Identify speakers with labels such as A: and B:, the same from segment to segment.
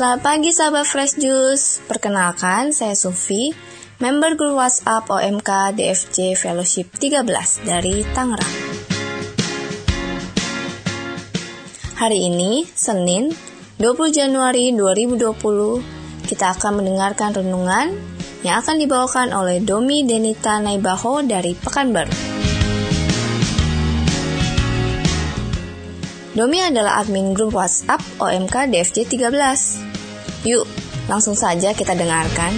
A: Selamat pagi sahabat Fresh Juice. Perkenalkan, saya Sufi, member grup WhatsApp OMK DFJ Fellowship 13 dari Tangerang. Hari ini, Senin, 20 Januari 2020, kita akan mendengarkan renungan yang akan dibawakan oleh Domi Denita Naibaho dari Pekanbaru. Domi adalah admin grup WhatsApp OMK DFJ 13. Yuk, langsung saja kita dengarkan.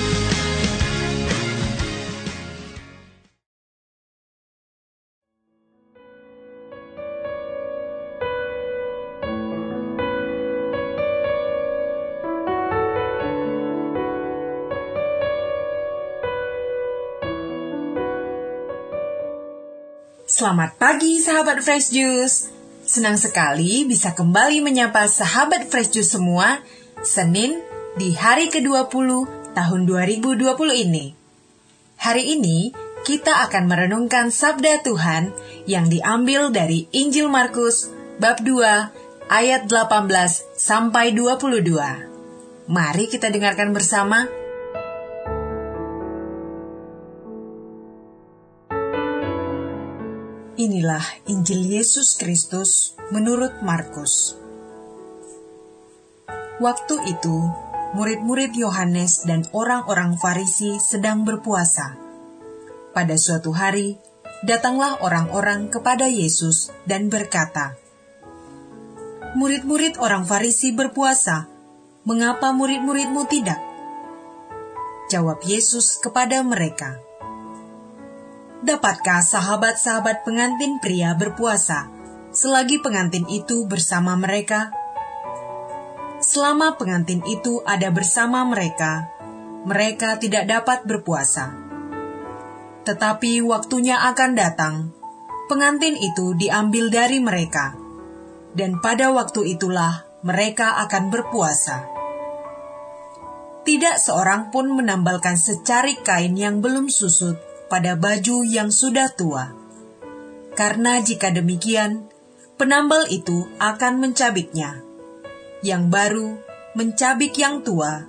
B: Selamat pagi sahabat Fresh Juice. Senang sekali bisa kembali menyapa sahabat Fresh Juice semua Senin di hari ke-20 tahun 2020 ini. Hari ini kita akan merenungkan sabda Tuhan yang diambil dari Injil Markus bab 2 ayat 18 sampai 22. Mari kita dengarkan bersama. Inilah Injil Yesus Kristus menurut Markus. Waktu itu, murid-murid Yohanes dan orang-orang Farisi sedang berpuasa. Pada suatu hari, datanglah orang-orang kepada Yesus dan berkata, "Murid-murid orang Farisi berpuasa, mengapa murid-muridmu tidak?" Jawab Yesus kepada mereka, Dapatkah sahabat-sahabat pengantin pria berpuasa selagi pengantin itu bersama mereka? Selama pengantin itu ada bersama mereka, mereka tidak dapat berpuasa. Tetapi waktunya akan datang, pengantin itu diambil dari mereka, dan pada waktu itulah mereka akan berpuasa. Tidak seorang pun menambalkan secari kain yang belum susut pada baju yang sudah tua. Karena jika demikian, penambal itu akan mencabiknya. Yang baru mencabik yang tua,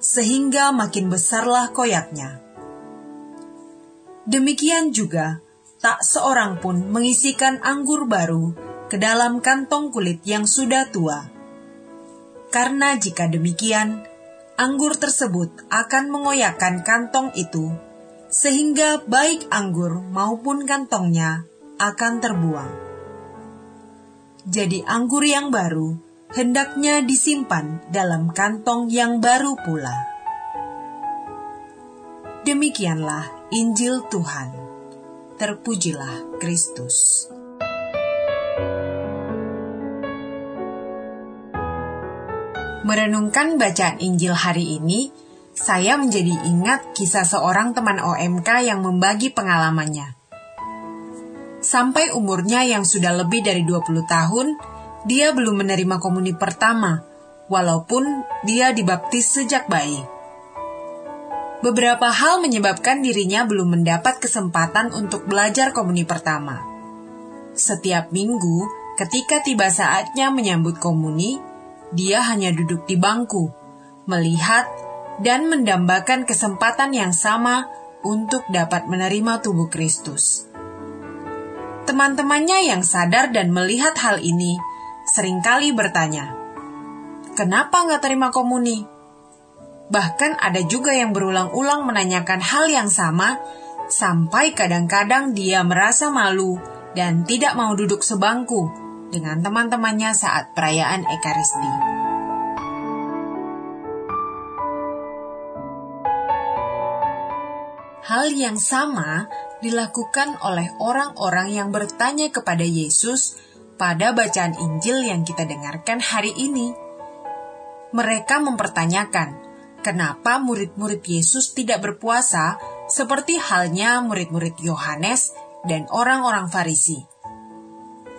B: sehingga makin besarlah koyaknya. Demikian juga, tak seorang pun mengisikan anggur baru ke dalam kantong kulit yang sudah tua. Karena jika demikian, anggur tersebut akan mengoyakkan kantong itu sehingga baik anggur maupun kantongnya akan terbuang. Jadi anggur yang baru hendaknya disimpan dalam kantong yang baru pula. Demikianlah Injil Tuhan. Terpujilah Kristus. Merenungkan bacaan Injil hari ini, saya menjadi ingat kisah seorang teman OMK yang membagi pengalamannya. Sampai umurnya yang sudah lebih dari 20 tahun, dia belum menerima komuni pertama, walaupun dia dibaptis sejak bayi. Beberapa hal menyebabkan dirinya belum mendapat kesempatan untuk belajar komuni pertama. Setiap minggu, ketika tiba saatnya menyambut komuni, dia hanya duduk di bangku, melihat dan mendambakan kesempatan yang sama untuk dapat menerima tubuh Kristus. Teman-temannya yang sadar dan melihat hal ini sering kali bertanya, "Kenapa nggak terima komuni?" Bahkan ada juga yang berulang-ulang menanyakan hal yang sama, sampai kadang-kadang dia merasa malu dan tidak mau duduk sebangku dengan teman-temannya saat perayaan Ekaristi. Hal yang sama dilakukan oleh orang-orang yang bertanya kepada Yesus pada bacaan Injil yang kita dengarkan hari ini. Mereka mempertanyakan, kenapa murid-murid Yesus tidak berpuasa seperti halnya murid-murid Yohanes dan orang-orang Farisi.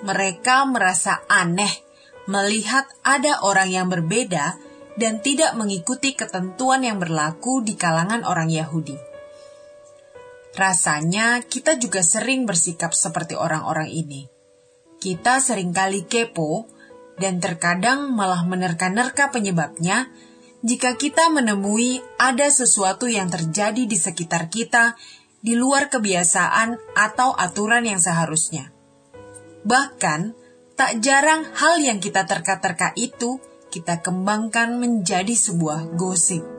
B: Mereka merasa aneh melihat ada orang yang berbeda dan tidak mengikuti ketentuan yang berlaku di kalangan orang Yahudi. Rasanya kita juga sering bersikap seperti orang-orang ini. Kita sering kali kepo dan terkadang malah menerka-nerka penyebabnya jika kita menemui ada sesuatu yang terjadi di sekitar kita di luar kebiasaan atau aturan yang seharusnya. Bahkan, tak jarang hal yang kita terka-terka itu kita kembangkan menjadi sebuah gosip.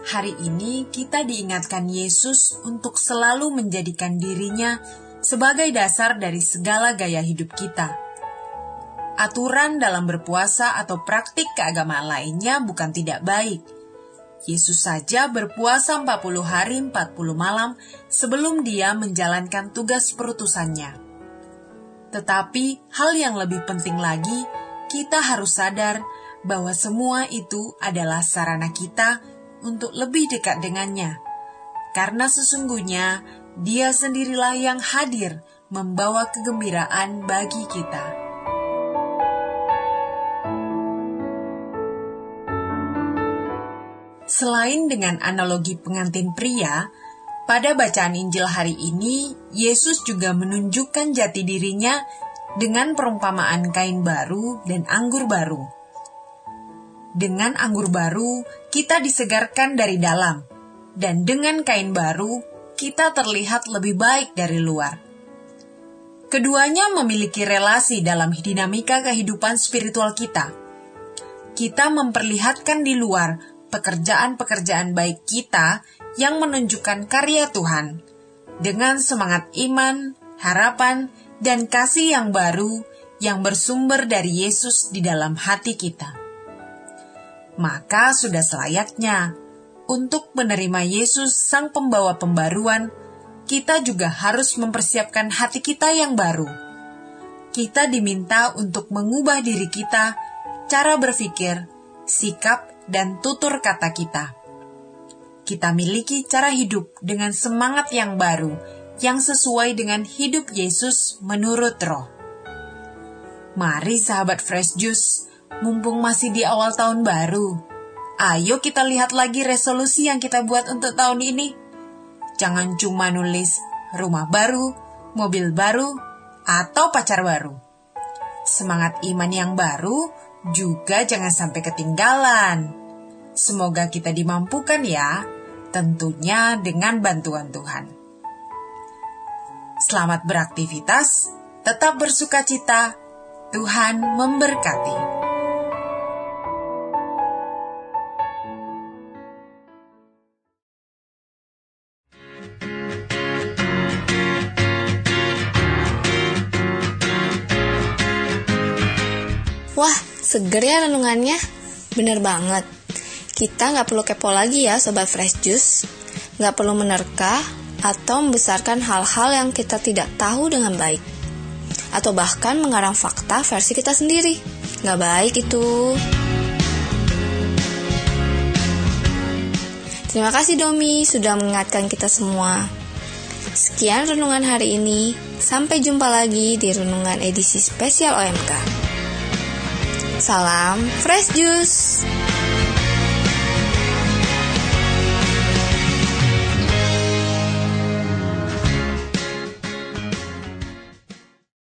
B: Hari ini kita diingatkan Yesus untuk selalu menjadikan dirinya sebagai dasar dari segala gaya hidup kita. Aturan dalam berpuasa atau praktik keagamaan lainnya bukan tidak baik. Yesus saja berpuasa 40 hari 40 malam sebelum dia menjalankan tugas perutusannya. Tetapi hal yang lebih penting lagi, kita harus sadar bahwa semua itu adalah sarana kita untuk lebih dekat dengannya. Karena sesungguhnya dia sendirilah yang hadir membawa kegembiraan bagi kita. Selain dengan analogi pengantin pria, pada bacaan Injil hari ini, Yesus juga menunjukkan jati dirinya dengan perumpamaan kain baru dan anggur baru. Dengan anggur baru, kita disegarkan dari dalam, dan dengan kain baru, kita terlihat lebih baik dari luar. Keduanya memiliki relasi dalam dinamika kehidupan spiritual kita. Kita memperlihatkan di luar pekerjaan-pekerjaan baik kita yang menunjukkan karya Tuhan dengan semangat iman, harapan, dan kasih yang baru yang bersumber dari Yesus di dalam hati kita. Maka sudah selayaknya untuk menerima Yesus Sang Pembawa Pembaruan, kita juga harus mempersiapkan hati kita yang baru. Kita diminta untuk mengubah diri kita, cara berpikir, sikap, dan tutur kata kita. Kita miliki cara hidup dengan semangat yang baru, yang sesuai dengan hidup Yesus menurut roh. Mari sahabat Fresh Juice, mumpung masih di awal tahun baru, Ayo kita lihat lagi resolusi yang kita buat untuk tahun ini. Jangan cuma nulis rumah baru, mobil baru, atau pacar baru. Semangat iman yang baru juga jangan sampai ketinggalan. Semoga kita dimampukan ya, tentunya dengan bantuan Tuhan. Selamat beraktivitas, tetap bersuka cita, Tuhan memberkati.
A: Seger ya renungannya. Bener banget. Kita nggak perlu kepo lagi ya Sobat Fresh Juice. Nggak perlu menerka atau membesarkan hal-hal yang kita tidak tahu dengan baik. Atau bahkan mengarang fakta versi kita sendiri. Nggak baik itu. Terima kasih Domi sudah mengingatkan kita semua. Sekian renungan hari ini. Sampai jumpa lagi di renungan edisi spesial OMK. Salam Fresh Juice.